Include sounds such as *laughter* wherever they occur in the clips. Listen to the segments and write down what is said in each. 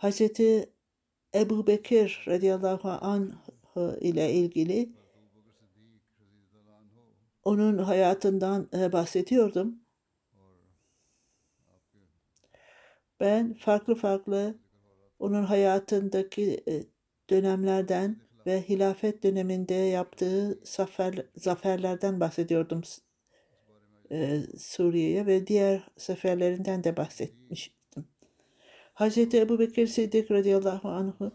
Hazreti Ebu Bekir radıyallahu anh ile ilgili onun hayatından e, bahsediyordum. Ben farklı farklı onun hayatındaki e, dönemlerden ve hilafet döneminde yaptığı zafer, zaferlerden bahsediyordum e, Suriye'ye ve diğer seferlerinden de bahsetmiştim. Hz. Ebu Bekir Siddik radıyallahu anh'ı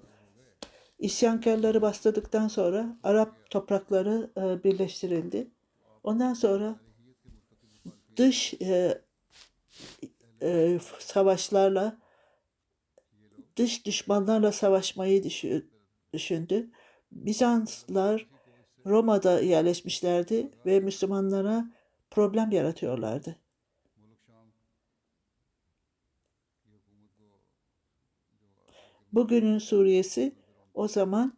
isyankarları bastırdıktan sonra Arap toprakları e, birleştirildi. Ondan sonra dış e, e, savaşlarla dış düşmanlarla savaşmayı düşü- düşündü. Bizanslar Roma'da yerleşmişlerdi ve Müslümanlara problem yaratıyorlardı. Bugünün Suriye'si o zaman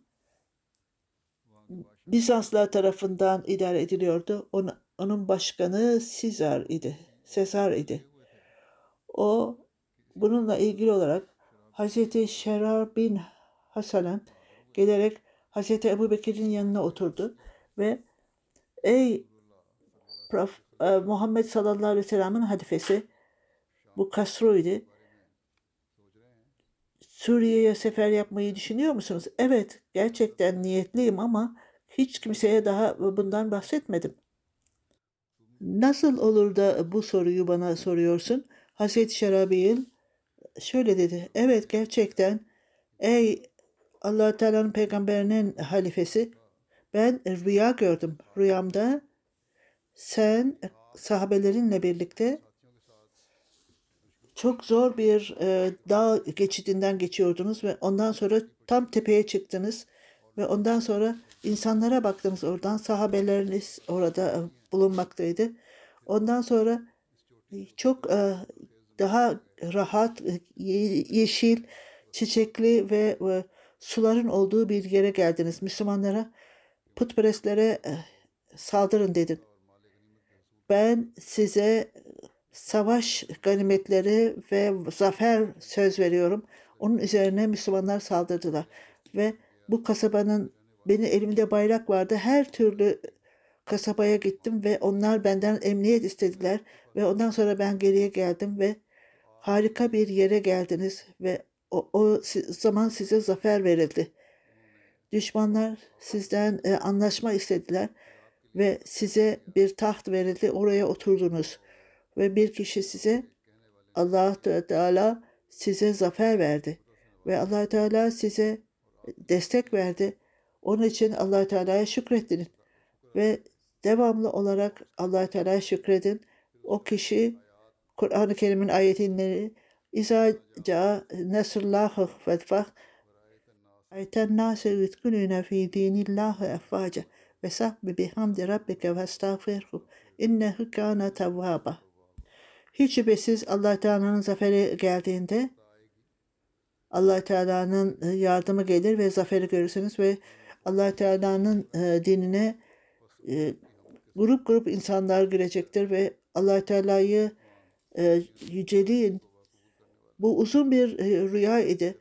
Bizanslar tarafından idare ediliyordu. Onun, onun başkanı Sezar idi. Sezar idi. O bununla ilgili olarak Hazreti Şerar bin Hasan'ın gelerek Hazreti Ebu Bekir'in yanına oturdu ve ey Prof, e, Muhammed sallallahu aleyhi ve sellem'in halifesi bu Kasru'ydu. Suriye'ye sefer yapmayı düşünüyor musunuz? Evet, gerçekten niyetliyim ama hiç kimseye daha bundan bahsetmedim. Nasıl olur da bu soruyu bana soruyorsun? Hazreti Şerabi'il şöyle dedi. Evet gerçekten ey allah Teala'nın peygamberinin halifesi ben rüya gördüm. Rüyamda sen sahabelerinle birlikte çok zor bir e, dağ geçidinden geçiyordunuz ve ondan sonra tam tepeye çıktınız ve ondan sonra insanlara baktınız oradan sahabeleriniz orada e, bulunmaktaydı. Ondan sonra çok e, daha rahat, e, ye- yeşil, çiçekli ve e, suların olduğu bir yere geldiniz. Müslümanlara, putperestlere e, saldırın dedin. Ben size savaş ganimetleri ve zafer söz veriyorum. Onun üzerine Müslümanlar saldırdılar. Ve bu kasabanın benim elimde bayrak vardı. Her türlü kasabaya gittim ve onlar benden emniyet istediler. Ve ondan sonra ben geriye geldim ve harika bir yere geldiniz ve o, o zaman size zafer verildi. Düşmanlar sizden e, anlaşma istediler ve size bir taht verildi. Oraya oturdunuz ve bir kişi size Allah Teala size zafer verdi ve Allah Teala size destek verdi. Onun için Allah Teala'ya şükredin ve devamlı olarak Allah Teala'ya şükredin. O kişi Kur'an-ı Kerim'in ayetleri İza ca nasrullahu fetfah Ayten nase yutkununa fi dinillahi efvaca ve sahbi bihamdi rabbike ve estağfirhu innehu kana tevvaba. Hiç şüphesiz Allah Teala'nın zaferi geldiğinde Allah Teala'nın e, yardımı gelir ve zaferi görürsünüz ve Allah Teala'nın e, dinine e, grup grup insanlar girecektir ve allah Teala'yı yüceleyin. Bu uzun bir rüya idi.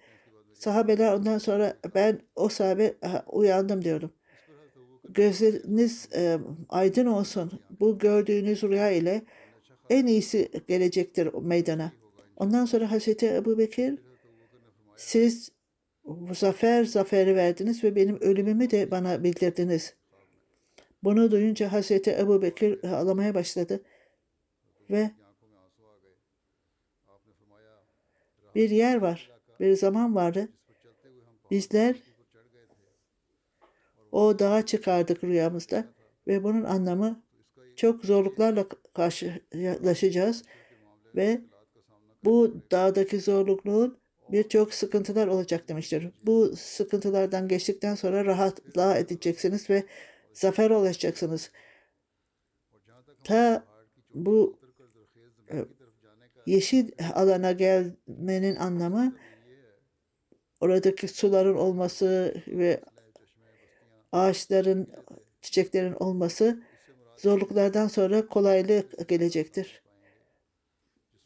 Sahabeler ondan sonra ben o sahabe aha, uyandım diyorum. Gözleriniz aydın olsun. Bu gördüğünüz rüya ile en iyisi gelecektir meydana. Ondan sonra Hazreti Ebu Bekir siz zafer zaferi verdiniz ve benim ölümümü de bana bildirdiniz. Bunu duyunca Hazreti Ebu Bekir ağlamaya başladı ve bir yer var, bir zaman vardı. Bizler o dağa çıkardık rüyamızda ve bunun anlamı çok zorluklarla karşılaşacağız ve bu dağdaki zorlukluğun birçok sıkıntılar olacak demiştir. Bu sıkıntılardan geçtikten sonra rahatlığa edeceksiniz ve zafer ulaşacaksınız. Ta bu e, yeşil alana gelmenin anlamı oradaki suların olması ve ağaçların, çiçeklerin olması zorluklardan sonra kolaylık gelecektir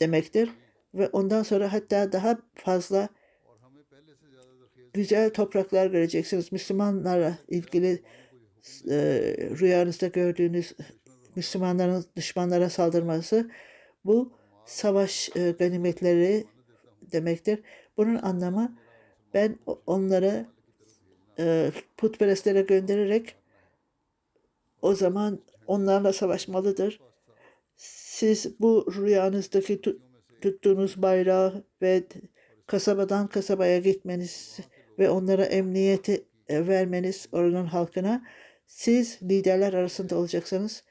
demektir. Ve ondan sonra hatta daha fazla güzel topraklar göreceksiniz. Müslümanlara ilgili e, rüyanızda gördüğünüz Müslümanların düşmanlara saldırması bu savaş e, ganimetleri demektir. Bunun anlamı ben onları e, putperestlere göndererek o zaman onlarla savaşmalıdır. Siz bu rüyanızdaki tuttuğunuz bayrağı ve kasabadan kasabaya gitmeniz ve onlara emniyeti vermeniz oranın halkına siz liderler arasında olacaksınız.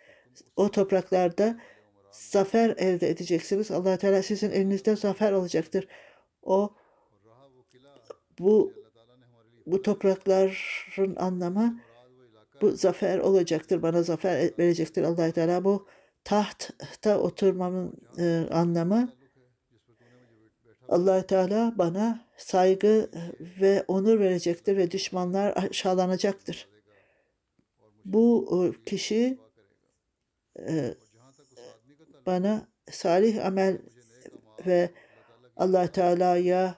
O topraklarda zafer elde edeceksiniz. allah Teala sizin elinizde zafer olacaktır. O bu bu toprakların anlamı bu zafer olacaktır. Bana zafer verecektir allah Teala. Bu tahtta oturmamın e, anlamı allah Teala bana saygı ve onur verecektir ve düşmanlar aşağılanacaktır. Bu e, kişi e, bana salih amel ve allah Teala'ya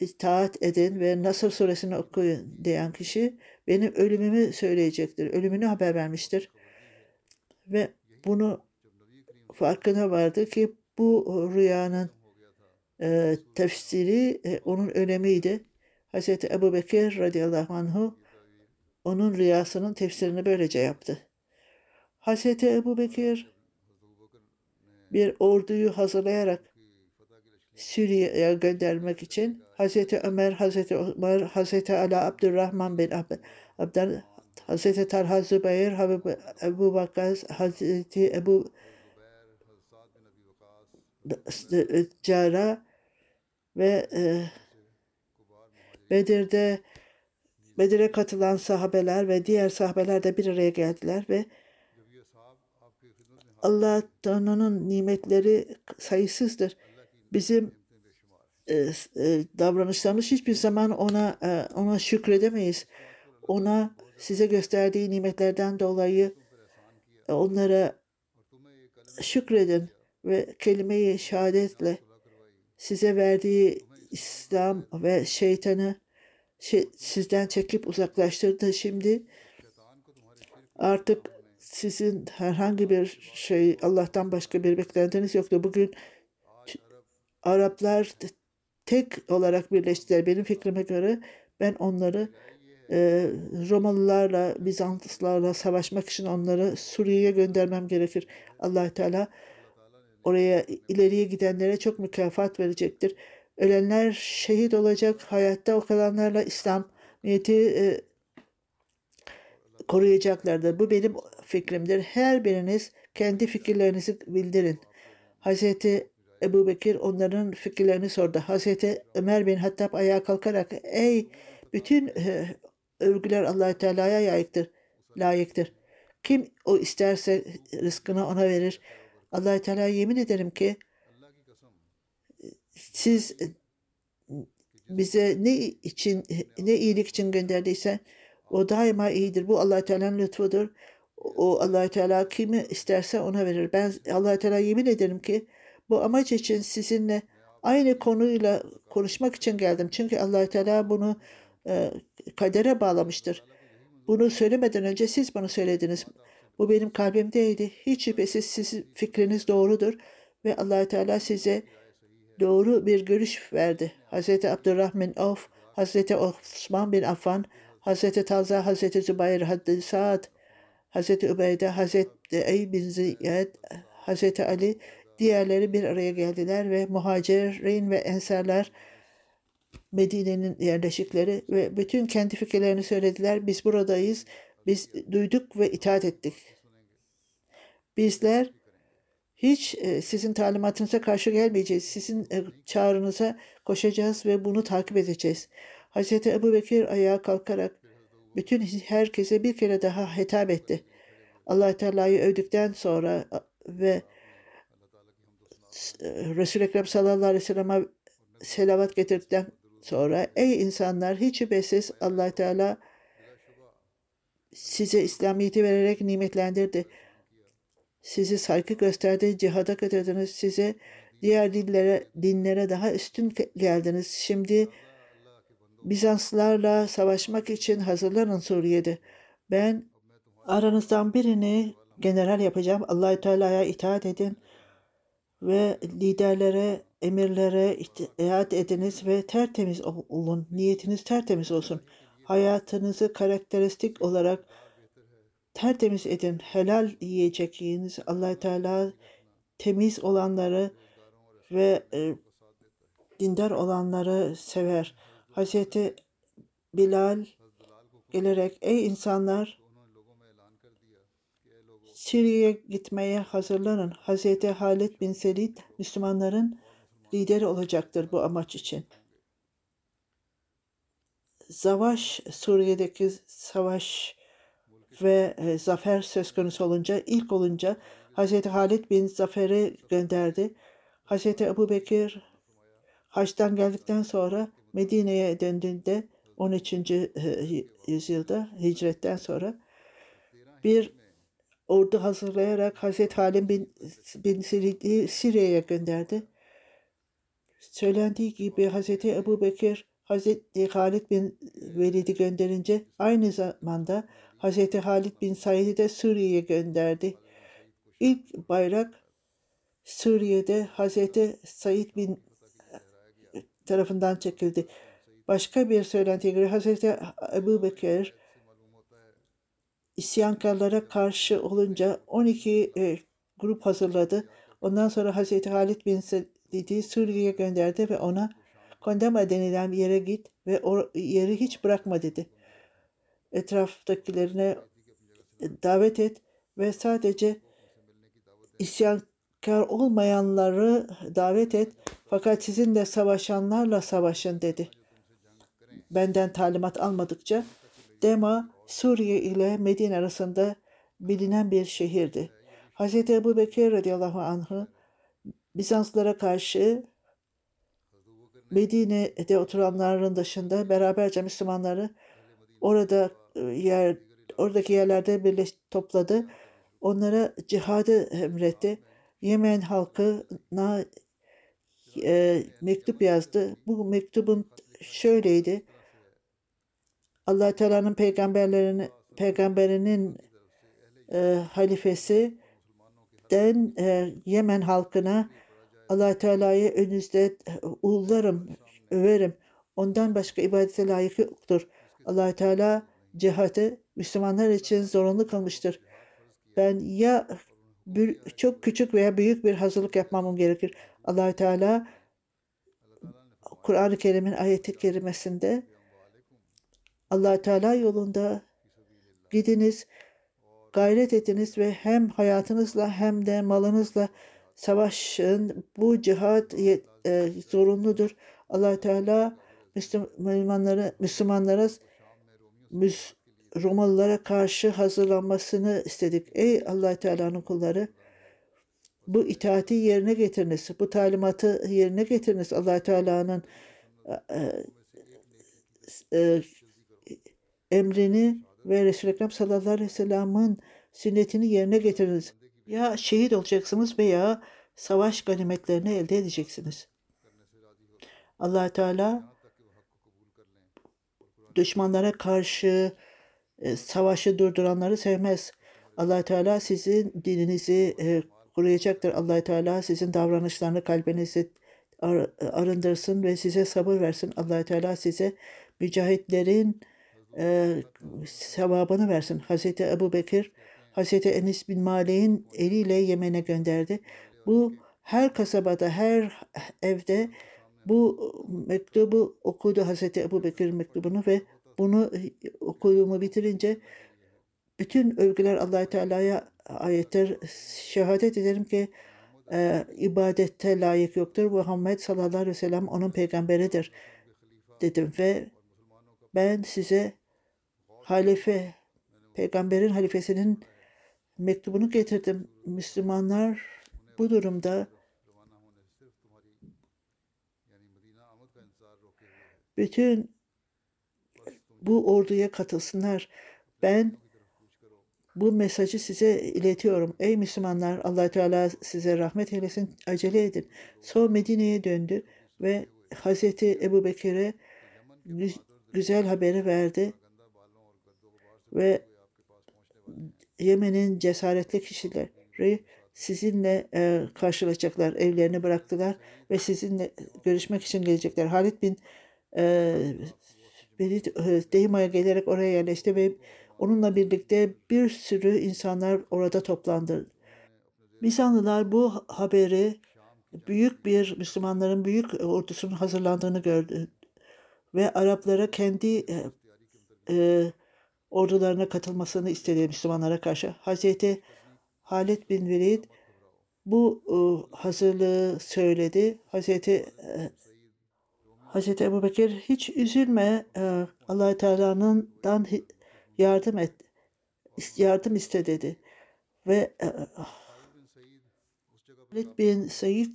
itaat edin ve Nasır suresini okuyun diyen kişi benim ölümümü söyleyecektir. Ölümünü haber vermiştir. Ve bunu farkına vardı ki bu rüyanın e, tefsiri e, onun önemiydi. Hz. Ebu Bekir radıyallahu anhu onun rüyasının tefsirini böylece yaptı. Hz. Ebu Bekir bir orduyu hazırlayarak Suriye'ye göndermek için Hz. Ömer, Hz. Ömer, Hz. Ala Abdurrahman bin Abdel, Hz. Talha Zübeyir, Ebu Bakar, Hz. Ebu Cara ve e, Bedir'de Bedir'e katılan sahabeler ve diğer sahabeler de bir araya geldiler ve Allah Teala'nın nimetleri sayısızdır. Bizim e, e, davranışlarımız hiçbir zaman ona e, ona şükredemeyiz. Ona size gösterdiği nimetlerden dolayı e, onlara şükredin ve kelime-i şehadetle size verdiği İslam ve şeytanı şey, sizden çekip uzaklaştırdı. Şimdi artık sizin herhangi bir şey Allah'tan başka bir beklentiniz yoktu. Bugün Araplar tek olarak birleştiler. Benim fikrime göre ben onları e, Romalılarla, Bizanslarla savaşmak için onları Suriye'ye göndermem gerekir. allah Teala oraya ileriye gidenlere çok mükafat verecektir. Ölenler şehit olacak, hayatta o kalanlarla İslamiyet'i e, koruyacaklardır. Bu benim fikrimdir. Her biriniz kendi fikirlerinizi bildirin. Hazreti Ebu Bekir onların fikirlerini sordu. Hazreti Ömer bin Hattab ayağa kalkarak ey bütün e, övgüler allah Teala'ya layıktır. layıktır. Kim o isterse rızkını ona verir. allah Teala yemin ederim ki siz bize ne için ne iyilik için gönderdiyse o daima iyidir. Bu allah Teala'nın lütfudur. O allah Teala kimi isterse ona verir. Ben allah Teala yemin ederim ki bu amaç için sizinle aynı konuyla konuşmak için geldim. Çünkü allah Teala bunu e, kadere bağlamıştır. Bunu söylemeden önce siz bana söylediniz. Bu benim kalbimdeydi. Hiç şüphesiz sizin fikriniz doğrudur ve allah Teala size doğru bir görüş verdi. Hazreti Abdurrahman Auf, Hazreti Osman bin Affan, Hazreti Talza, Hazreti Zübeyir, Hazreti Saad, Hazreti Übeyde, Hazreti Ey bin Ziyad, Hazreti Ali, diğerleri bir araya geldiler ve muhacirin ve ensarlar Medine'nin yerleşikleri ve bütün kendi fikirlerini söylediler. Biz buradayız. Biz duyduk ve itaat ettik. Bizler hiç e, sizin talimatınıza karşı gelmeyeceğiz. Sizin e, çağrınıza koşacağız ve bunu takip edeceğiz. Hazreti Ebu Bekir ayağa kalkarak bütün herkese bir kere daha hitap etti. allah Teala'yı övdükten sonra ve Resul-i Ekrem sallallahu aleyhi ve sellem'e selavat getirdikten sonra ey insanlar hiç şüphesiz allah Teala size İslamiyet'i vererek nimetlendirdi. Sizi saygı gösterdi, cihada götürdünüz. Size diğer dillere, dinlere daha üstün geldiniz. Şimdi Bizanslarla savaşmak için hazırlanın Suriye'de. Ben aranızdan birini general yapacağım. Allahü Teala'ya itaat edin ve liderlere, emirlere itaat ediniz ve tertemiz olun. Niyetiniz tertemiz olsun. Hayatınızı karakteristik olarak tertemiz edin. Helal yiyecek yiyiniz. allah Teala temiz olanları ve e, dindar olanları sever. Hazreti Bilal gelerek ey insanlar Suriye'ye gitmeye hazırlanın. Hazreti Halid bin Selid Müslümanların lideri olacaktır bu amaç için. Savaş, Suriye'deki savaş ve e, zafer söz konusu olunca, ilk olunca Hazreti Halid bin Zafer'i gönderdi. Hazreti Ebu Bekir Haç'tan geldikten sonra Medine'ye döndüğünde 13. yüzyılda hicretten sonra bir ordu hazırlayarak Hazreti Halim bin, bin Siriye'ye gönderdi. Söylendiği gibi Hazreti Ebu Bekir Hazreti Halid bin Velid'i gönderince aynı zamanda Hazreti Halid bin Said'i de Suriye'ye gönderdi. İlk bayrak Suriye'de Hazreti Said bin tarafından çekildi. Başka bir söylentiye göre Hazreti Ebu Bekir isyankarlara karşı olunca 12 e, grup hazırladı. Ondan sonra Hazreti Halid bin Sedid'i Suriye'ye gönderdi ve ona Kondama denilen yere git ve o yeri hiç bırakma dedi. Etraftakilerine davet et ve sadece isyankar olmayanları davet et fakat sizinle savaşanlarla savaşın dedi. Benden talimat almadıkça Dema Suriye ile Medine arasında bilinen bir şehirdi. Hz. Ebu Bekir radıyallahu anh'ı Bizanslara karşı Medine'de oturanların dışında beraberce Müslümanları orada e, yer oradaki yerlerde birleş topladı. Onlara cihadı emretti. Yemen halkına e, mektup yazdı. Bu mektubun şöyleydi. Allah Teala'nın peygamberlerinin peygamberinin e, halifesi den e, Yemen halkına Allah Teala'yı önünüzde uğurlarım, överim. Ondan başka ibadete layık yoktur. Allah Teala cihatı Müslümanlar için zorunlu kılmıştır. Ben ya bir, çok küçük veya büyük bir hazırlık yapmam gerekir. allah Teala Kur'an-ı Kerim'in ayeti kerimesinde allah Teala yolunda gidiniz, gayret ediniz ve hem hayatınızla hem de malınızla savaşın. Bu cihat e, zorunludur. allah Teala Müslümanlara, Müslümanlara Müs Romalılara karşı hazırlanmasını istedik. Ey allah Teala'nın kulları bu itaati yerine getiriniz. Bu talimatı yerine getiriniz. allah Teala'nın e, e, emrini ve Resul-i Ekrem sallallahu aleyhi ve sellem'in sünnetini yerine getiriniz. Ya şehit olacaksınız veya savaş ganimetlerini elde edeceksiniz. allah Teala düşmanlara karşı e, savaşı durduranları sevmez. allah Teala sizin dininizi e, koruyacaktır. allah Teala sizin davranışlarını kalbinizi ar- arındırsın ve size sabır versin. allah Teala size mücahitlerin e, sevabını versin. Hazreti Ebu Bekir, Hazreti Enis bin Malik'in eliyle Yemen'e gönderdi. Bu her kasabada, her evde bu mektubu okudu Hazreti Ebu Bekir mektubunu ve bunu okuduğumu bitirince bütün övgüler allah Teala'ya ayettir. Şehadet ederim ki e, ibadette layık yoktur. Muhammed sallallahu aleyhi ve sellem onun peygamberidir dedim ve ben size halife, peygamberin halifesinin mektubunu getirdim. Müslümanlar bu durumda bütün bu orduya katılsınlar. Ben bu mesajı size iletiyorum. Ey Müslümanlar allah Teala size rahmet eylesin. Acele edin. Sonra Medine'ye döndü ve Hazreti Ebu Bekir'e güzel haberi verdi ve Yemen'in cesaretli kişileri sizinle e, karşılaşacaklar. Evlerini bıraktılar ve sizinle görüşmek için gelecekler. Halit bin e, Velid e, Deyma'ya gelerek oraya yerleşti ve onunla birlikte bir sürü insanlar orada toplandı. Bizanlılar bu haberi büyük bir Müslümanların büyük ordusunun hazırlandığını gördü ve Araplara kendi e, e, ordularına katılmasını istedi Müslümanlara karşı. Hazreti Halid bin Velid bu e, hazırlığı söyledi. Hazreti e, Hazreti Ebu Bekir hiç üzülme e, allah Teala'nından yardım et yardım iste dedi. Ve Halid bin Said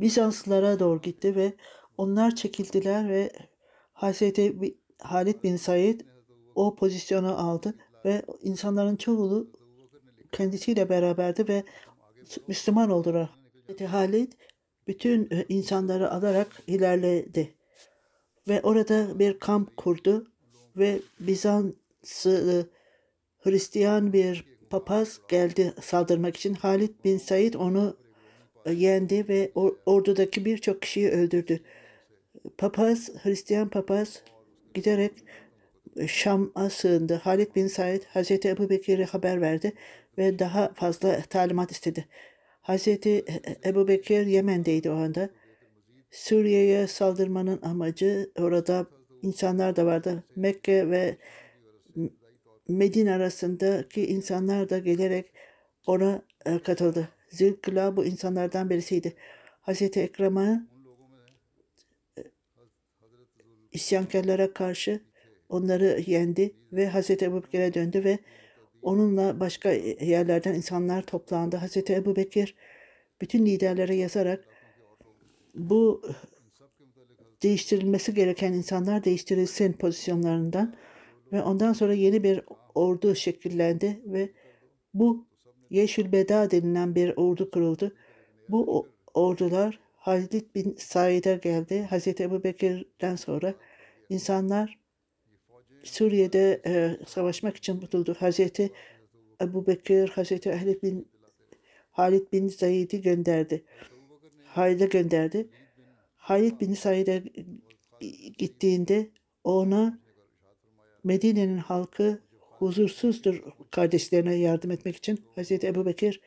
Bizanslılara doğru gitti ve onlar çekildiler ve Hazreti Halid bin Said o pozisyonu aldı ve insanların çoğu kendisiyle beraberdi ve Müslüman oldular. Hazreti Halid bütün e, insanları alarak ilerledi ve orada bir kamp kurdu ve Bizanslı Hristiyan bir papaz geldi saldırmak için. Halid bin Said onu e, yendi ve ordudaki birçok kişiyi öldürdü. Papaz, Hristiyan papaz giderek e, Şam'a sığındı. Halid bin Said Hazreti Ebu Bekir'e haber verdi ve daha fazla talimat istedi. Hazreti Ebu Bekir Yemen'deydi o anda. Suriye'ye saldırmanın amacı orada insanlar da vardı. Mekke ve Medine arasındaki insanlar da gelerek ona e, katıldı. Zülküla bu insanlardan birisiydi. Hazreti Ekrem'a e, isyankarlara karşı onları yendi ve Hazreti Ebu Bekir'e döndü ve onunla başka yerlerden insanlar toplandı. Hazreti Ebu Bekir bütün liderlere yazarak bu değiştirilmesi gereken insanlar değiştirilsin pozisyonlarından ve ondan sonra yeni bir ordu şekillendi ve bu Yeşil Beda denilen bir ordu kuruldu. Bu ordular Halid bin Said'e geldi. Hazreti Ebu Bekir'den sonra insanlar Suriye'de e, savaşmak için tutuldu. Hazreti Ebu Bekir, Hazreti Halid bin Halid bin Said'i gönderdi. Halid'e gönderdi. Halid bin Said'e gittiğinde ona Medine'nin halkı huzursuzdur kardeşlerine yardım etmek için Hazreti Ebu Bekir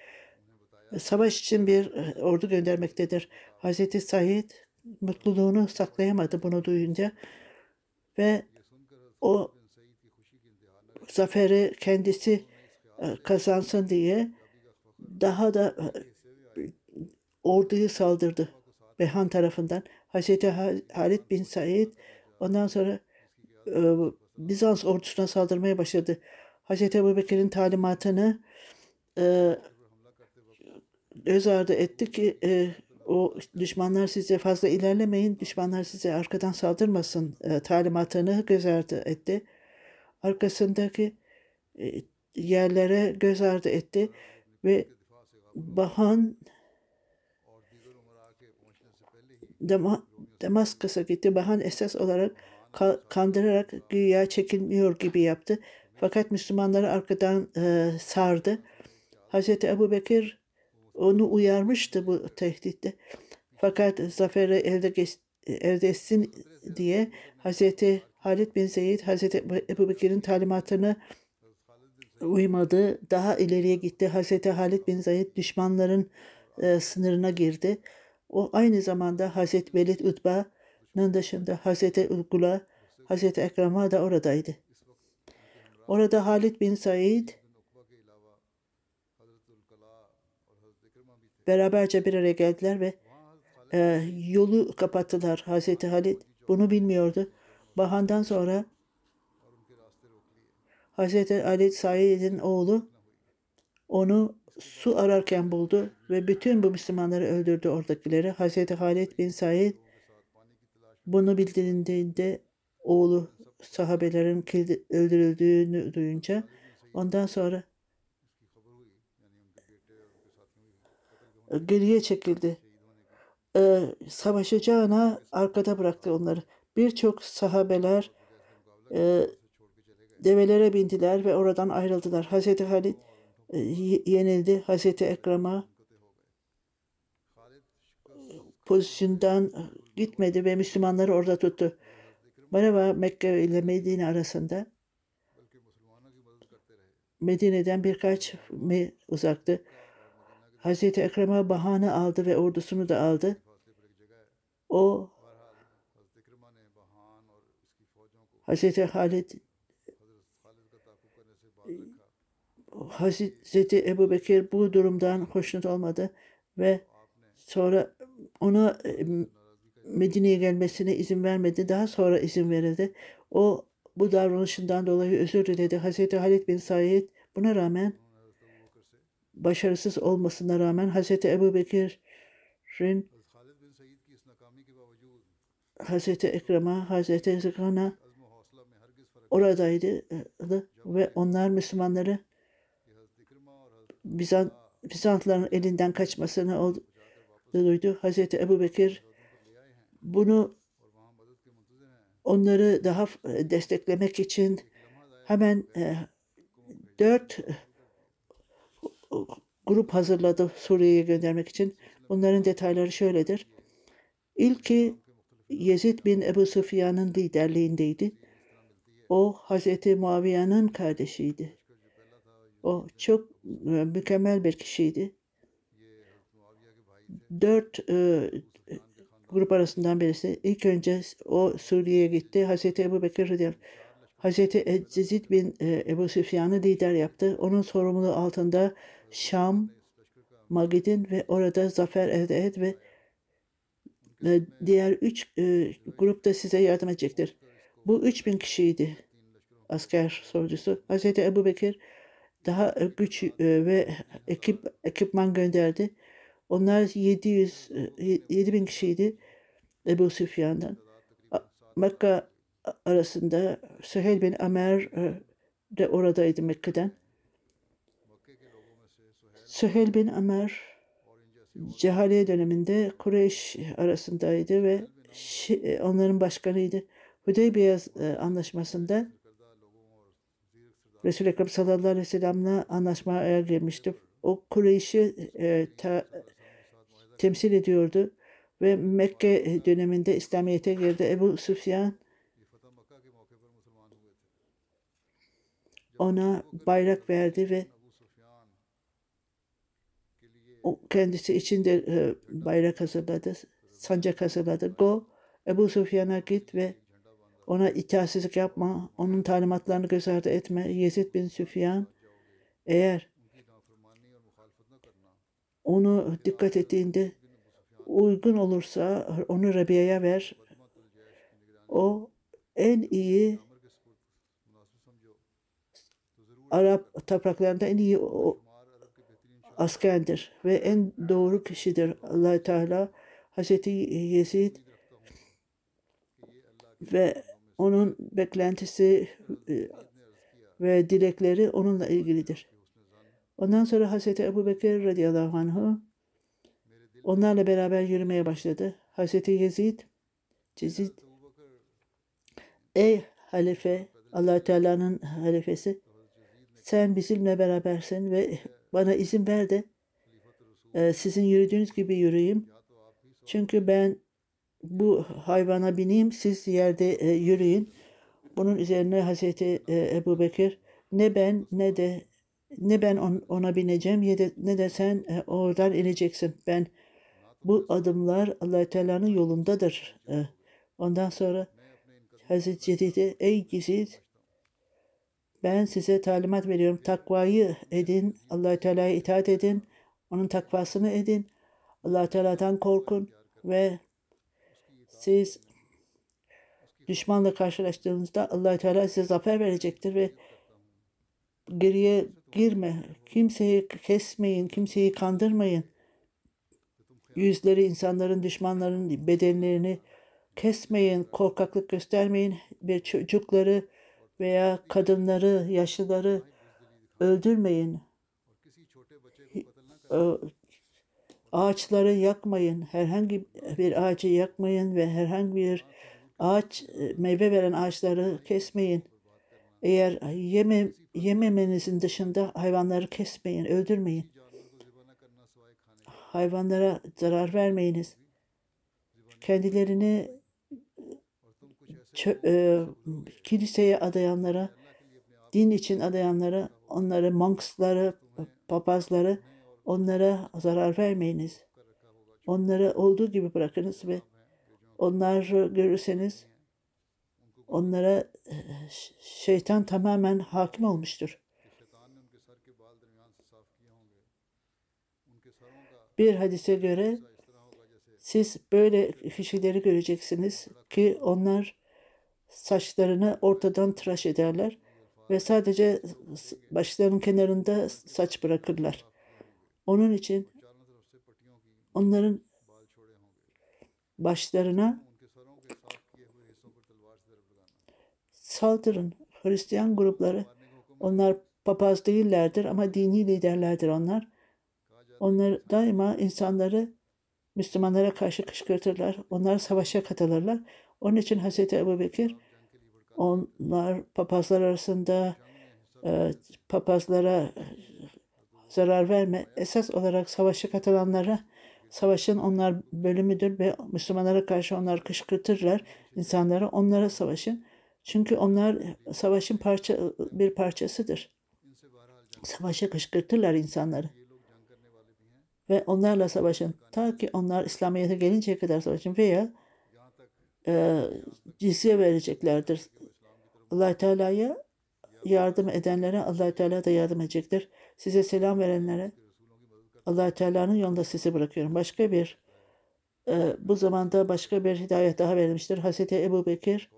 savaş için bir e, ordu göndermektedir. Hazreti Said mutluluğunu saklayamadı bunu duyunca ve o zaferi kendisi e, kazansın diye daha da e, orduyu saldırdı Behan tarafından. Hazreti Halid bin Said ondan sonra Bizans ordusuna saldırmaya başladı. Hazreti Ebu Bekir'in talimatını e, göz ardı etti ki e, o düşmanlar size fazla ilerlemeyin, düşmanlar size arkadan saldırmasın e, talimatını göz ardı etti. Arkasındaki e, yerlere göz ardı etti ve Bahan Dama, Damaskus'a gitti. Bahan esas olarak ka- kandırarak güya çekilmiyor gibi yaptı. Fakat Müslümanları arkadan e, sardı. Hazreti Ebu Bekir onu uyarmıştı bu tehditte. Fakat zaferi elde, geç- elde etsin diye Hazreti Halid bin Zeyd Hazreti Ebu Bekir'in talimatını uymadı. Daha ileriye gitti. Hazreti Halid bin Zeyd düşmanların e, sınırına girdi. O aynı zamanda Hazreti Velid Utba'nın dışında Hazreti Ulgula, Hazreti Ekrem'a da oradaydı. Orada Halid bin Said beraberce bir araya geldiler ve e, yolu kapattılar. Hazreti Halid bunu bilmiyordu. Bahan'dan sonra Hazreti Ali Said'in oğlu onu su ararken buldu ve bütün bu Müslümanları öldürdü oradakileri. Hazreti Halid bin Said bunu bildirildiğinde oğlu sahabelerin öldürüldüğünü duyunca ondan sonra geriye çekildi. Ee, savaşacağına arkada bıraktı onları. Birçok sahabeler e, develere bindiler ve oradan ayrıldılar. Hazreti Halid e, yenildi. Hazreti Ekrem'a pozisyondan gitmedi ve Müslümanları orada tuttu. Merhaba Mekke ile Medine arasında Medine'den birkaç mil uzaktı. Hazreti Ekrem'e bahane aldı ve ordusunu da aldı. O Hazreti Halid Hazreti Ebu Bekir bu durumdan hoşnut olmadı ve sonra ona e, Medine'ye gelmesine izin vermedi. Daha sonra izin verildi. O bu davranışından dolayı özür diledi. Hazreti Halid bin Said buna rağmen başarısız olmasına rağmen Hazreti Ebu Bekir'in Hazreti Ekrem'a, Hazreti Zıkan'a oradaydı e, ve onlar Müslümanları Bizant, Bizantlıların elinden kaçmasını oldu, duydu. Hazreti Ebu Bekir bunu onları daha desteklemek için hemen e, dört grup hazırladı Suriye'ye göndermek için. Bunların detayları şöyledir. İlki Yezid bin Ebu Sufyan'ın liderliğindeydi. O Hazreti Muaviye'nin kardeşiydi. O çok e, mükemmel bir kişiydi. Dört e, grup arasından birisi. İlk önce o Suriye'ye gitti. Hazreti Ebu Bekir Hazreti Yezid bin e, Ebu Süfyan'ı lider yaptı. Onun sorumluluğu altında Şam, Magidin ve orada zafer elde et ve diğer üç e, grup da size yardım edecektir. Bu 3000 kişiydi asker sorucusu. Hazreti Ebu Bekir daha güç e, ve ekip ekipman gönderdi. Onlar 700 e, 7000 kişiydi Ebu Süfyan'dan. Mekke arasında Süheyl bin Amer e, de oradaydı Mekke'den. Süheyl bin Amer cehaliye döneminde Kureyş arasındaydı ve e, onların başkanıydı. Hudeybiye e, anlaşmasında Resul-i Ekrem sallallahu aleyhi ve sellem'le anlaşmaya girmişti. O Kureyş'i e, ta- temsil ediyordu ve Mekke döneminde İslamiyet'e girdi. Ebu Süfyan ona bayrak verdi ve kendisi için de e, bayrak hazırladı, sancak hazırladı. Go, Ebu Süfyan'a git ve ona itaatsizlik yapma, onun talimatlarını göz ardı etme. Yezid bin Süfyan eğer onu dikkat ettiğinde uygun olursa onu Rabia'ya ver. O en iyi Arap topraklarında en iyi o, askerdir ve en doğru kişidir allah Teala Hazreti Yezid ve onun beklentisi e, ve dilekleri onunla ilgilidir. Ondan sonra Hazreti Ebu Bekir radıyallahu anh'ı onlarla beraber yürümeye başladı. Hazreti Yezid, Cezid, ey halife, allah Teala'nın halifesi, sen bizimle berabersin ve bana izin ver de e, sizin yürüdüğünüz gibi yürüyeyim. Çünkü ben bu hayvana bineyim, siz yerde e, yürüyün. Bunun üzerine Hazreti e, Ebu Bekir ne ben ne de ne ben on, ona bineceğim ya de, ne de sen e, oradan ineceksin. Ben bu adımlar allah Teala'nın yolundadır. Ondan sonra Hazreti Cedid'e ey Cedid ben size talimat veriyorum. Takvayı edin. allah Teala'ya itaat edin. Onun takvasını edin. allah Teala'dan korkun ve siz düşmanla karşılaştığınızda allah Teala size zafer verecektir ve geriye girme. Kimseyi kesmeyin, kimseyi kandırmayın. Yüzleri insanların, düşmanların bedenlerini kesmeyin, korkaklık göstermeyin. Bir çocukları veya kadınları, yaşlıları öldürmeyin. Ağaçları yakmayın. Herhangi bir ağacı yakmayın ve herhangi bir ağaç meyve veren ağaçları kesmeyin. Eğer yeme, yememenizin dışında hayvanları kesmeyin, öldürmeyin. Hayvanlara zarar vermeyiniz. Kendilerini e, kiliseye adayanlara, din için adayanlara, onları monksları, papazları, onlara zarar vermeyiniz. Onları olduğu gibi bırakınız ve onları görürseniz onlara şeytan tamamen hakim olmuştur. Bir hadise göre siz böyle kişileri göreceksiniz ki onlar saçlarını ortadan tıraş ederler ve sadece başlarının kenarında saç bırakırlar. Onun için onların başlarına saldırın. Hristiyan grupları onlar papaz değillerdir ama dini liderlerdir onlar. Onlar daima insanları Müslümanlara karşı kışkırtırlar. Onlar savaşa katılırlar. Onun için Hz. Ebu Bekir onlar papazlar arasında e, papazlara zarar verme. Esas olarak savaşa katılanlara savaşın onlar bölümüdür ve Müslümanlara karşı onlar kışkırtırlar insanları. Onlara savaşın. Çünkü onlar savaşın parça bir parçasıdır. Savaşa kışkırtırlar insanları. Ve onlarla savaşın. Ta ki onlar İslamiyet'e gelinceye kadar savaşın veya e, cizye vereceklerdir. allah Teala'ya yardım edenlere allah Teala da yardım edecektir. Size selam verenlere allah Teala'nın yolunda sizi bırakıyorum. Başka bir e, bu zamanda başka bir hidayet daha verilmiştir. Hazreti Ebu Bekir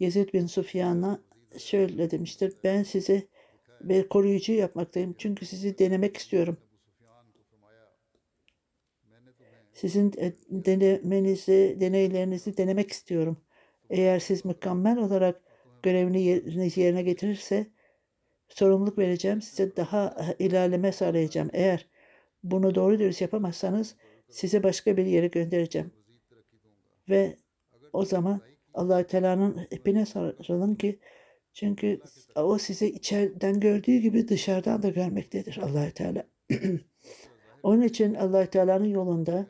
Yezid bin Sufyan'a şöyle demiştir. Ben size bir koruyucu yapmaktayım. Çünkü sizi denemek istiyorum. Sizin denemenizi, deneylerinizi denemek istiyorum. Eğer siz mükemmel olarak görevini yerine getirirse sorumluluk vereceğim. Size daha ilerleme sağlayacağım. Eğer bunu doğru dürüst yapamazsanız size başka bir yere göndereceğim. Ve o zaman allah Teala'nın ipine sarılın ki çünkü o sizi içeriden gördüğü gibi dışarıdan da görmektedir allah Teala. *clears throat* Onun için allah Teala'nın yolunda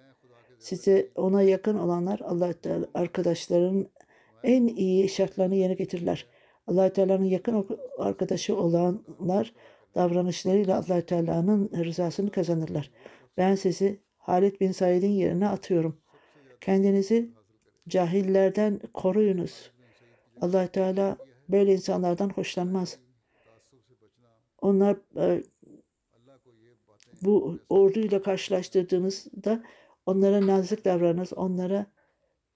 size ona yakın olanlar allah Teala arkadaşların en iyi şartlarını yerine getirirler. allah Teala'nın yakın arkadaşı olanlar davranışlarıyla allah Teala'nın rızasını kazanırlar. Ben sizi Halid bin Said'in yerine atıyorum. Kendinizi Cahillerden koruyunuz. allah Teala böyle insanlardan hoşlanmaz. Onlar e, bu orduyla karşılaştırdığınızda onlara nazik davranınız, onlara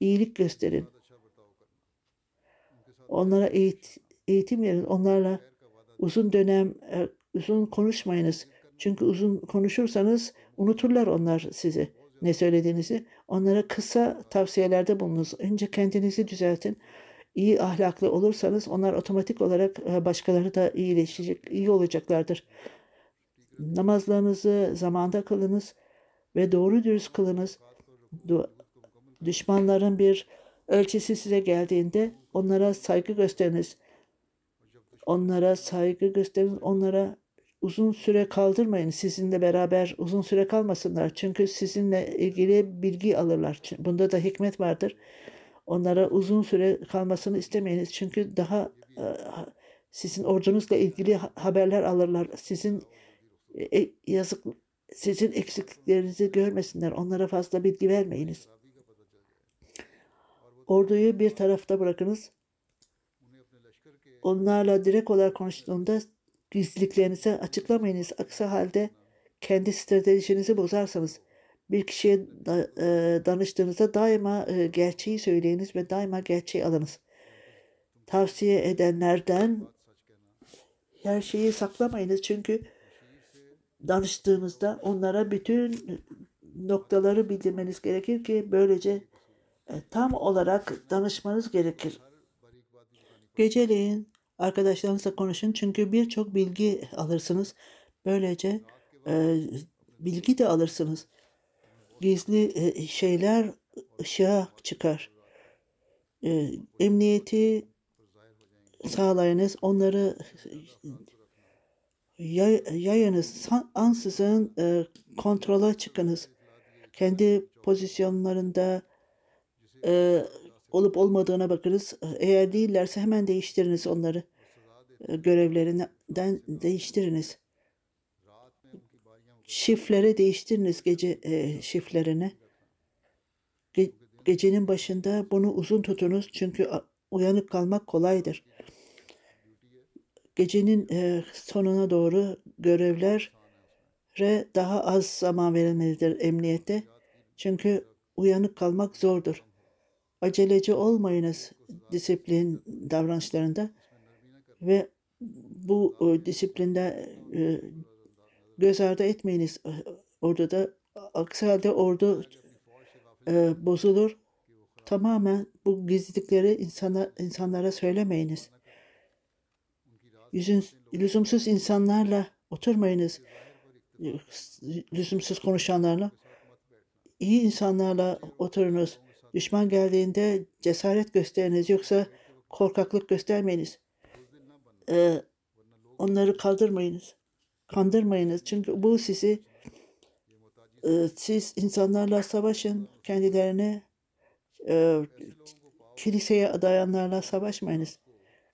iyilik gösterin. Onlara eğit eğitim verin, onlarla uzun dönem e, uzun konuşmayınız. Çünkü uzun konuşursanız unuturlar onlar sizi ne söylediğinizi. Onlara kısa tavsiyelerde bulunuz. Önce kendinizi düzeltin. iyi ahlaklı olursanız onlar otomatik olarak e, başkaları da iyileşecek, iyi olacaklardır. Namazlarınızı zamanda kılınız ve doğru dürüst kılınız. Düşmanların bir ölçüsü size geldiğinde onlara saygı gösteriniz. Onlara saygı gösterin, onlara uzun süre kaldırmayın. Sizinle beraber uzun süre kalmasınlar. Çünkü sizinle ilgili bilgi alırlar. Bunda da hikmet vardır. Onlara uzun süre kalmasını istemeyiniz. Çünkü daha e, sizin ordunuzla ilgili ha- haberler alırlar. Sizin e, yazık sizin eksikliklerinizi görmesinler. Onlara fazla bilgi vermeyiniz. Orduyu bir tarafta bırakınız. Onlarla direkt olarak konuştuğunda gizliliklerinizi açıklamayınız. Aksi halde kendi stratejinizi bozarsanız bir kişiye da- e, danıştığınızda daima e, gerçeği söyleyiniz ve daima gerçeği alınız. Tavsiye edenlerden her şeyi saklamayınız çünkü danıştığınızda onlara bütün noktaları bildirmeniz gerekir ki böylece e, tam olarak danışmanız gerekir. Geceleyin arkadaşlarınızla konuşun çünkü birçok bilgi alırsınız. Böylece e, bilgi de alırsınız. Gizli e, şeyler ışığa çıkar. E, emniyeti sağlayınız. Onları yayınız. Ansızın e, kontrola çıkınız. Kendi pozisyonlarında e, olup olmadığına bakınız. Eğer değillerse hemen değiştiriniz onları. E, görevlerinden değiştiriniz. Şifleri değiştiriniz gece e, şiflerini. Ge- gecenin başında bunu uzun tutunuz çünkü uyanık kalmak kolaydır. Gecenin e, sonuna doğru görevlere daha az zaman verilmelidir emniyette. Çünkü uyanık kalmak zordur. Aceleci olmayınız disiplin davranışlarında ve bu e, disiplinde e, göz ardı etmeyiniz. E, Orada da aksi halde ordu bozulur. Tamamen bu gizlilikleri insana, insanlara söylemeyiniz. Yüzün, lüzumsuz insanlarla oturmayınız. Lüzumsuz konuşanlarla. İyi insanlarla oturunuz. Düşman geldiğinde cesaret gösteriniz yoksa korkaklık göstermeyiniz. Ee, onları kaldırmayınız. Kandırmayınız. Çünkü bu sizi e, siz insanlarla savaşın. Kendilerine e, kiliseye adayanlarla savaşmayınız.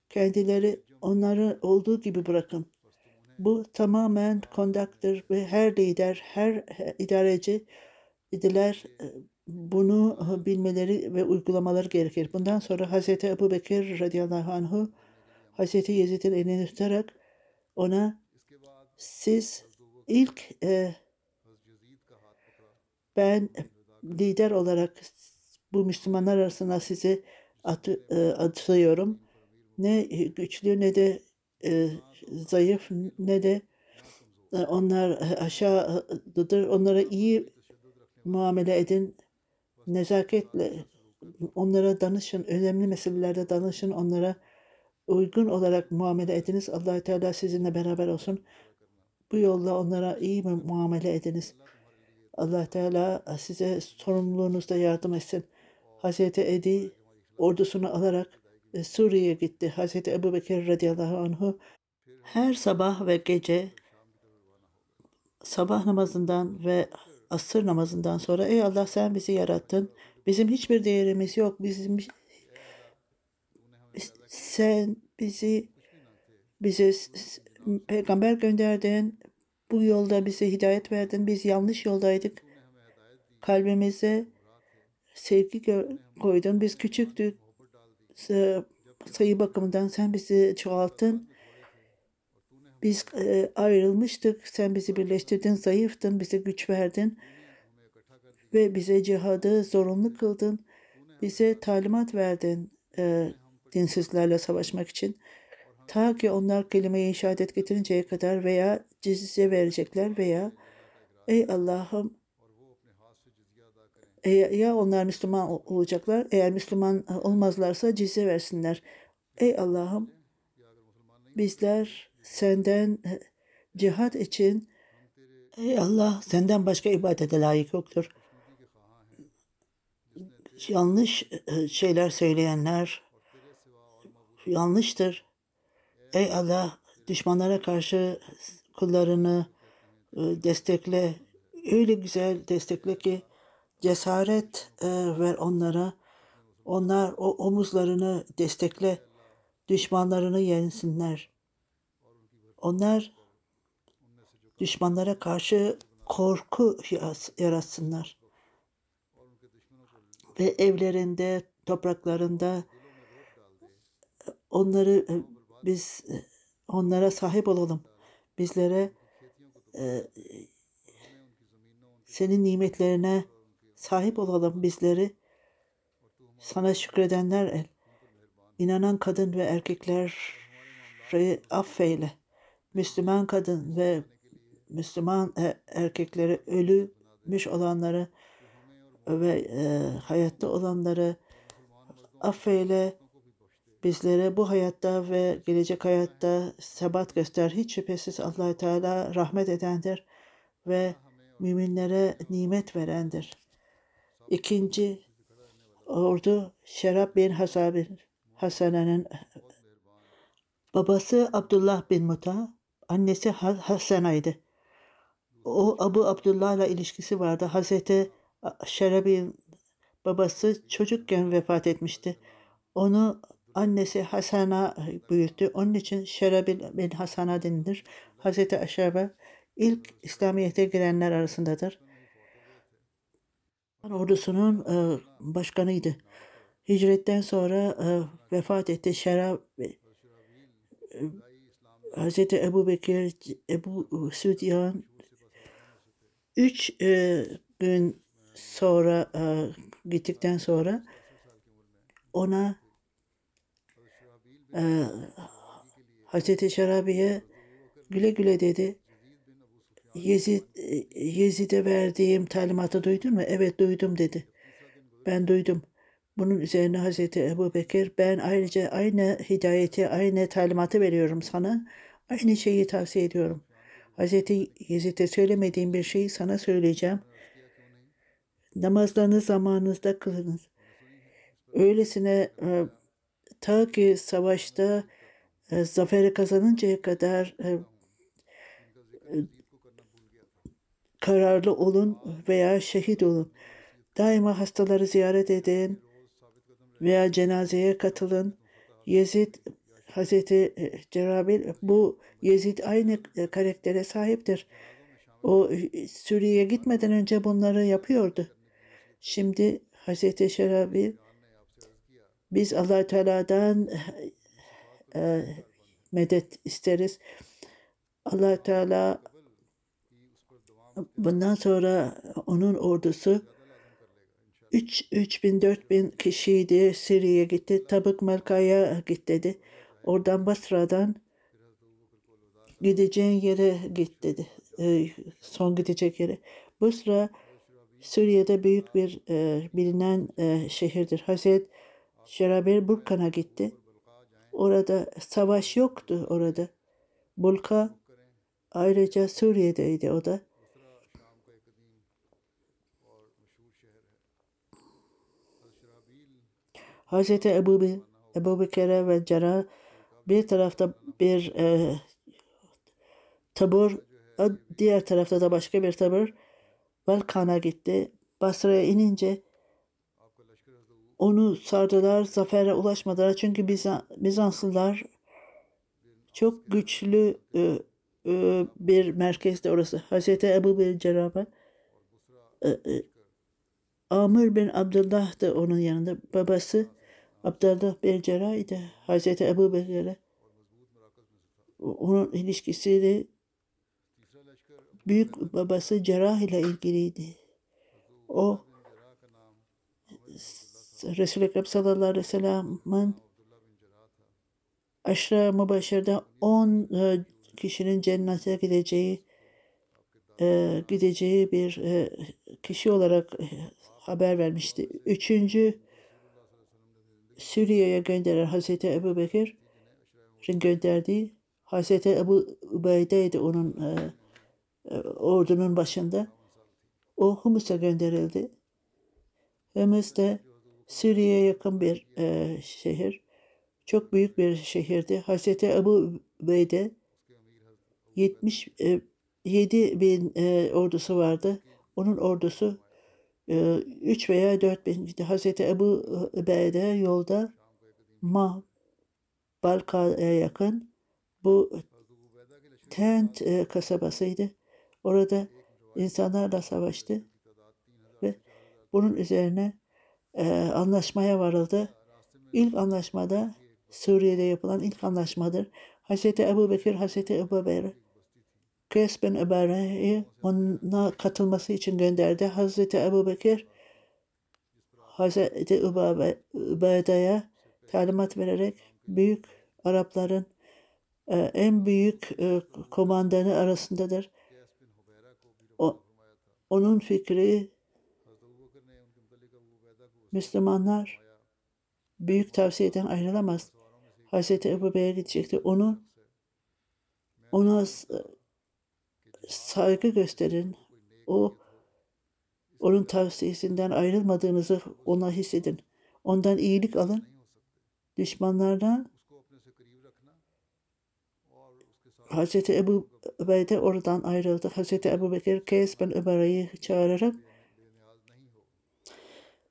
Kendileri onları olduğu gibi bırakın. Bu tamamen kondaktır ve her lider, her idareci idiler e, bunu e, bilmeleri ve uygulamaları gerekir. Bundan sonra Hz. Ebu Bekir radıyallahu anhu Hz. Yezid'in elini tutarak ona siz ilk e, ben lider olarak bu Müslümanlar arasında sizi atı, e, atıyorum. Ne güçlü ne de e, zayıf ne de e, onlar aşağıdır. Onlara iyi muamele edin. Nezaketle onlara danışın. Önemli meselelerde danışın. Onlara uygun olarak muamele ediniz. allah Teala sizinle beraber olsun. Bu yolla onlara iyi muamele ediniz. allah Teala size sorumluluğunuzda yardım etsin. Hazreti Edi ordusunu alarak e, Suriye'ye gitti. Hazreti Ebu Bekir radıyallahu anhu her sabah ve gece sabah namazından ve asır namazından sonra ey Allah sen bizi yarattın. Bizim hiçbir değerimiz yok. Bizim sen bizi bize peygamber gönderdin. Bu yolda bize hidayet verdin. Biz yanlış yoldaydık. Kalbimize sevgi koydun. Biz küçüktük. Sayı bakımından sen bizi çoğalttın. Biz e, ayrılmıştık. Sen bizi birleştirdin. Zayıftın. Bize güç verdin. Ve bize cihadı zorunlu kıldın. Bize talimat verdin. E, dinsizlerle savaşmak için. Ta ki onlar kelime-i şehadet getirinceye kadar veya cizye verecekler veya ey Allah'ım E, ya onlar Müslüman ol- olacaklar, eğer Müslüman olmazlarsa cizye versinler. Ey Allah'ım, bizler senden e, cihat için, ey Allah, senden başka ibadete layık yoktur. Yanlış e, şeyler söyleyenler yanlıştır. Ey Allah, düşmanlara karşı kullarını destekle. Öyle güzel destekle ki cesaret e, ver onlara. Onlar o omuzlarını destekle. Düşmanlarını yensinler. Onlar düşmanlara karşı korku yaratsınlar. Ve evlerinde, topraklarında onları e, biz e, onlara sahip olalım. Bizlere e, senin nimetlerine sahip olalım bizleri. Sana şükredenler el. İnanan kadın ve erkekleri affeyle. Müslüman kadın ve Müslüman e- erkekleri ölmüş olanları ve e, hayatta olanları affeyle bizlere bu hayatta ve gelecek hayatta sebat göster. Hiç şüphesiz allah Teala rahmet edendir ve müminlere nimet verendir. İkinci ordu Şerab bin Hasana'nın babası Abdullah bin Muta, annesi Ha- Hasana'ydı. O Abu Abdullah'la ilişkisi vardı. Hazreti Şerab'in babası çocukken vefat etmişti. Onu annesi Hasana büyüttü. Onun için Şerabil bin Hasana denilir. Hazreti Aşabe ilk İslamiyet'e girenler arasındadır. Ordusunun e, başkanıydı. Hicretten sonra e, vefat etti. Şerab e, Hazreti Ebu Bekir, Ebu Südyan üç e, gün sonra e, gittikten sonra ona e, Hazreti Şarabi'ye güle güle dedi. Yezid, e, Yezid'e verdiğim talimatı duydun mu? Evet duydum dedi. Ben duydum. Bunun üzerine Hazreti Ebu Bekir ben ayrıca aynı hidayeti, aynı talimatı veriyorum sana. Aynı şeyi tavsiye ediyorum. Hazreti Yezid'e söylemediğim bir şeyi sana söyleyeceğim. Namazlarını zamanınızda kılınız. Öylesine e, ta ki savaşta e, zaferi kazanıncaya kadar e, e, kararlı olun veya şehit olun. Daima hastaları ziyaret edin veya cenazeye katılın. Yezid Hazreti Cerabil bu Yezid aynı karaktere sahiptir. O Suriye'ye gitmeden önce bunları yapıyordu. Şimdi Hazreti Şerabil biz allah Teala'dan e, medet isteriz. allah Teala bundan sonra onun ordusu 3 3000 4000 kişiydi. Suriye'ye gitti. Tabık Melka'ya git dedi. Oradan Basra'dan gideceğin yere git dedi. E, son gidecek yere. Basra Suriye'de büyük bir e, bilinen e, şehirdir. Hazret Şeraber Burkan'a gitti. Orada savaş yoktu orada. Bulka ayrıca Suriye'deydi o da. Hazreti Ebu, Ebu Bekir'e ve Cerrah bir tarafta bir e, tabur, diğer tarafta da başka bir tabur Balkan'a gitti. Basra'ya inince onu sardılar, zafere ulaşmadılar. Çünkü Bizan, Bizanslılar çok güçlü e, e, bir merkezde orası. Hazreti Ebu bin Cerrah'a e, e, Amr bin Abdullah da onun yanında. Babası Abdullah bin Cerrah idi. Hazreti Ebu Bekir'le onun ilişkisiyle büyük babası Cerrah ile ilgiliydi. O Resul-i Ekrem sallallahu aleyhi ve sellem'in aşra mübaşirde 10 kişinin cennete gideceği e, gideceği bir e, kişi olarak haber vermişti. Üçüncü Suriye'ye gönderen Hazreti Ebu Bekir'in gönderdiği Hazreti Ebu Ubeyde'ydi onun e, e, ordunun başında. O Humus'a gönderildi. Humus da Suriye'ye yakın bir e, şehir. Çok büyük bir şehirdi. Hazreti Ebu Ubeyde 77 bin e, ordusu vardı. Onun ordusu 3 veya 4 bin. Hazreti Ebu Ubeyde yolda Ma Balka'ya yakın bu Tent e, kasabasıydı. Orada insanlarla savaştı ve bunun üzerine e, anlaşmaya varıldı. İlk anlaşmada Suriye'de yapılan ilk anlaşmadır. Hazreti Ebu Bekir, Hazreti Ebu Bekir Kıyas bin Ömer'i ona katılması için gönderdi. Hazreti Ebu Bekir Hazreti Übeyde'ye talimat vererek büyük Arapların e, en büyük e, komandanı arasındadır. O, onun fikri Müslümanlar büyük tavsiyeden ayrılamaz. Hazreti Ebu Bey'e gidecekti. Onu ona saygı gösterin. O onun tavsiyesinden ayrılmadığınızı ona hissedin. Ondan iyilik alın. Düşmanlardan Hazreti Ebu Beyde oradan ayrıldı. Hazreti Ebu Bekir Keys ben Ömer'i çağırarak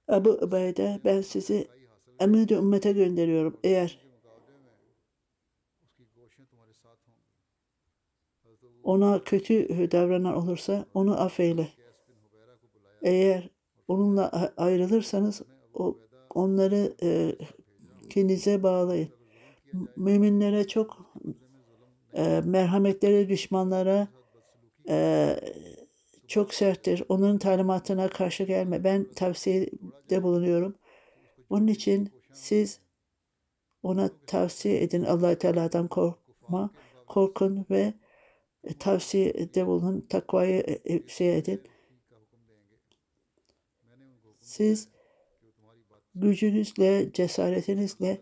Ebu Beyde ben sizi emri ümmete gönderiyorum. Eğer ona kötü davranan olursa onu affeyle. Eğer onunla ayrılırsanız o, onları e, kendinize bağlayın. Müminlere çok e, merhametleri düşmanlara e, çok serttir. Onun talimatına karşı gelme. Ben tavsiyede bulunuyorum. Onun için siz ona tavsiye edin. allah Teala'dan korkma, korkun ve tavsiyede bulunun. Takvayı şey edin. Siz gücünüzle, cesaretinizle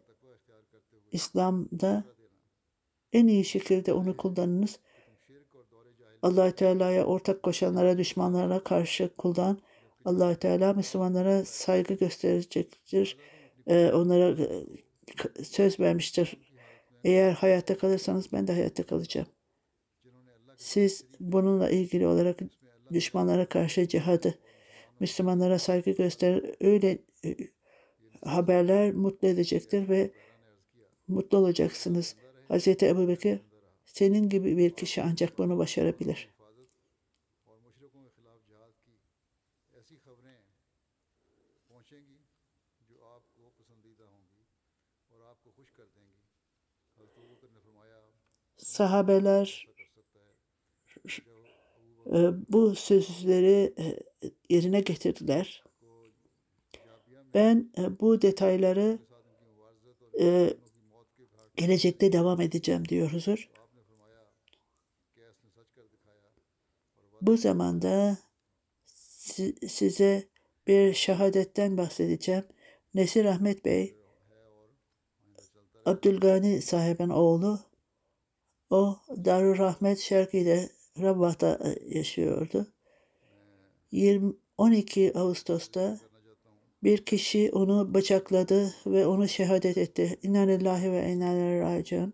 İslam'da en iyi şekilde onu kullanınız. allah Teala'ya ortak koşanlara, düşmanlara karşı kullan. allah Teala Müslümanlara saygı gösterecektir. Onlara söz vermiştir. Eğer hayatta kalırsanız ben de hayatta kalacağım. Siz bununla ilgili olarak düşmanlara karşı cihadı, Müslümanlara saygı göster, öyle haberler mutlu edecektir ve mutlu olacaksınız. Hz. Ebu Bekir senin gibi bir kişi ancak bunu başarabilir. Sahabeler bu sözleri yerine getirdiler. Ben bu detayları gelecekte devam edeceğim diyor huzur. Bu zamanda size bir şehadetten bahsedeceğim. Nesir Ahmet Bey, Abdülgani sahibin oğlu, o Darül Rahmet Şerki'de Rabbah'ta e, yaşıyordu. 20, 12 Ağustos'ta bir kişi onu bıçakladı ve onu şehadet etti. İnna lillahi ve inna ileyhi.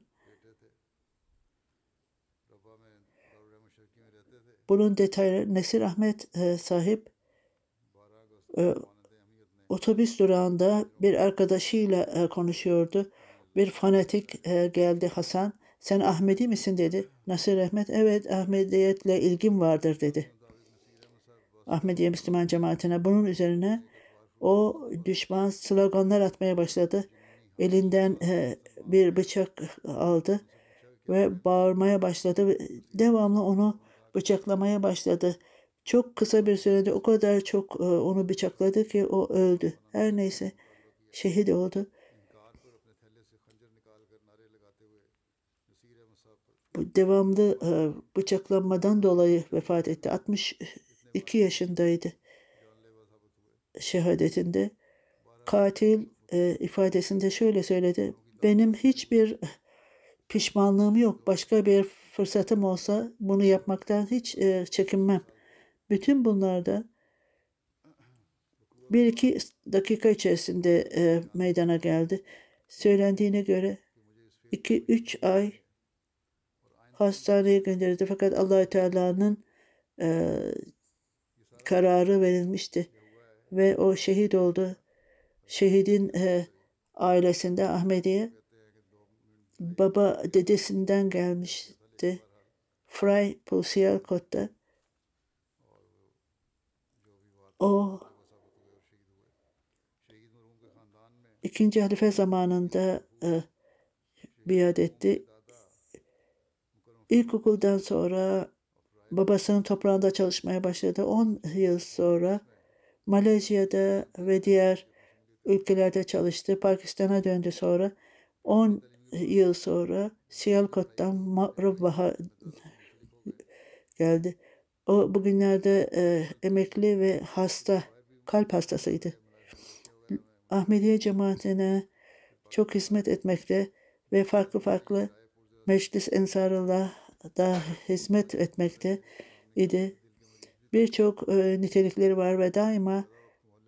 Bunun detayları Nesir Ahmet e, sahip e, otobüs durağında bir arkadaşıyla e, konuşuyordu. Bir fanatik e, geldi Hasan. Sen Ahmedi misin dedi. Nasir Ahmet evet Ahmediyetle ilgim vardır dedi. Ahmediye Müslüman cemaatine bunun üzerine o düşman sloganlar atmaya başladı. Elinden e, bir bıçak aldı ve bağırmaya başladı. Devamlı onu bıçaklamaya başladı. Çok kısa bir sürede o kadar çok e, onu bıçakladı ki o öldü. Her neyse şehit oldu. Bu devamlı e, bıçaklanmadan dolayı vefat etti. 62 yaşındaydı. şehadetinde katil e, ifadesinde şöyle söyledi. Benim hiçbir pişmanlığım yok. Başka bir fırsatım olsa bunu yapmaktan hiç e, çekinmem. Bütün bunlarda bir iki dakika içerisinde meydana geldi. Söylendiğine göre iki üç ay hastaneye gönderildi. Fakat allah Teala'nın e, kararı verilmişti. Ve o şehit oldu. Şehidin e, ailesinde Ahmediye baba dedesinden gelmişti. Fray Pusiyalkot'ta. O ikinci halife zamanında e, biat etti. İlkokuldan sonra babasının toprağında çalışmaya başladı. 10 yıl sonra Malezya'da ve diğer ülkelerde çalıştı. Pakistan'a döndü sonra. 10 yıl sonra Siyalkot'tan Ma'rubbah'a geldi. O bugünlerde e, emekli ve hasta, kalp hastasıydı. Ahmediye cemaatine çok hizmet etmekte ve farklı farklı Meclis Ensarıllah'da hizmet etmekte idi. Birçok e, nitelikleri var ve daima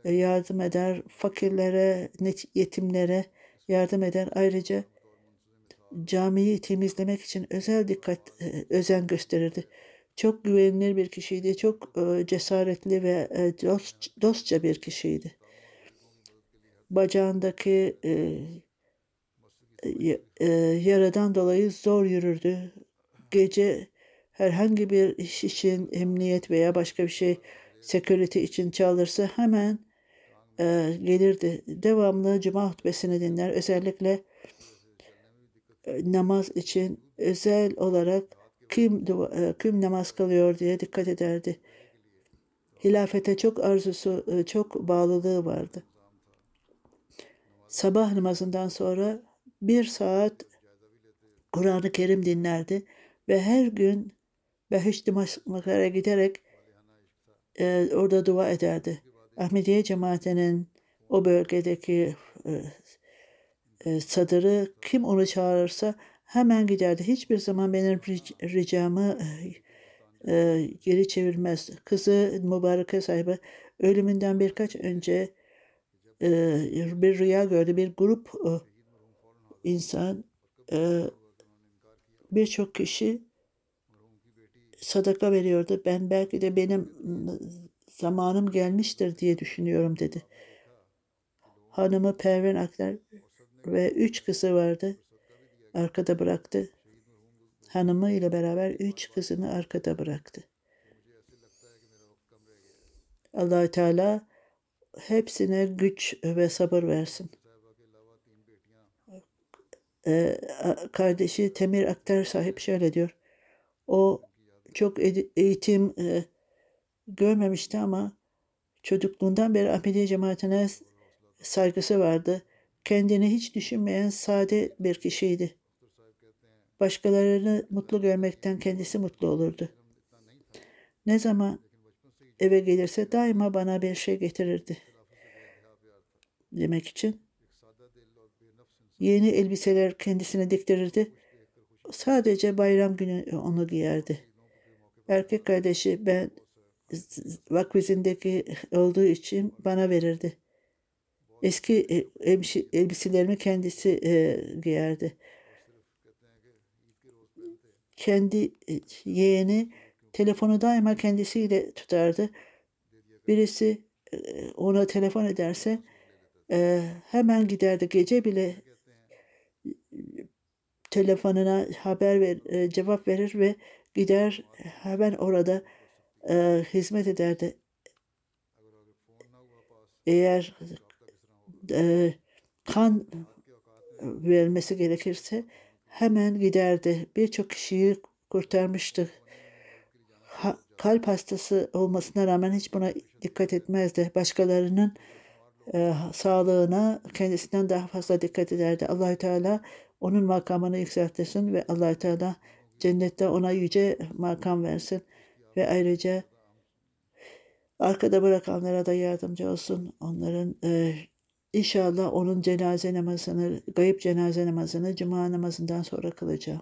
e, yardım eder, fakirlere, yetimlere yardım eder. Ayrıca camiyi temizlemek için özel dikkat, e, özen gösterirdi. Çok güvenilir bir kişiydi, çok e, cesaretli ve dost, dostça bir kişiydi. Bacağındaki e, yaradan dolayı zor yürürdü. Gece herhangi bir iş için emniyet veya başka bir şey security için çağırırsa hemen e, gelirdi. Devamlı cuma hutbesini dinler. Özellikle e, namaz için özel olarak kim, e, kim namaz kılıyor diye dikkat ederdi. Hilafete çok arzusu, e, çok bağlılığı vardı. Sabah namazından sonra bir saat Kur'an-ı Kerim dinlerdi ve her gün Behiş Makar'a giderek e, orada dua ederdi. Ahmediye cemaatinin o bölgedeki e, e, sadırı kim onu çağırırsa hemen giderdi. Hiçbir zaman benim ricamı e, geri çevirmez. Kızı mübareke sahibi ölümünden birkaç önce e, bir rüya gördü. Bir grup e, insan e, birçok kişi sadaka veriyordu. Ben belki de benim zamanım gelmiştir diye düşünüyorum dedi. Hanımı Pervin Aklar ve üç kızı vardı. Arkada bıraktı. Hanımı ile beraber üç kızını arkada bıraktı. allah Teala hepsine güç ve sabır versin. Ee, kardeşi Temir Aktar sahip şöyle diyor. O çok eğitim e, görmemişti ama çocukluğundan beri Ahmediye cemaatine saygısı vardı. Kendini hiç düşünmeyen sade bir kişiydi. Başkalarını mutlu görmekten kendisi mutlu olurdu. Ne zaman eve gelirse daima bana bir şey getirirdi. Demek için yeni elbiseler kendisine diktirirdi. Sadece bayram günü onu giyerdi. Erkek kardeşi ben vakfizindeki olduğu için bana verirdi. Eski elbiselerimi kendisi e, giyerdi. Kendi e, yeğeni telefonu daima kendisiyle tutardı. Birisi e, ona telefon ederse e, hemen giderdi. Gece bile telefonuna haber ver, e, cevap verir ve gider hemen orada e, hizmet ederdi. Eğer e, kan verilmesi gerekirse hemen giderdi. Birçok kişiyi kurtarmıştı. Ha, kalp hastası olmasına rağmen hiç buna dikkat etmezdi. Başkalarının e, sağlığına kendisinden daha fazla dikkat ederdi. Allahü Teala onun makamını yükseltirsin ve Allahü Teala cennette ona yüce makam versin ve ayrıca Arkada bırakanlara da yardımcı olsun. Onların e, inşallah onun cenaze namazını, gayip cenaze namazını cuma namazından sonra kılacağım.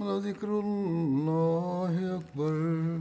ولذكر الله أكبر.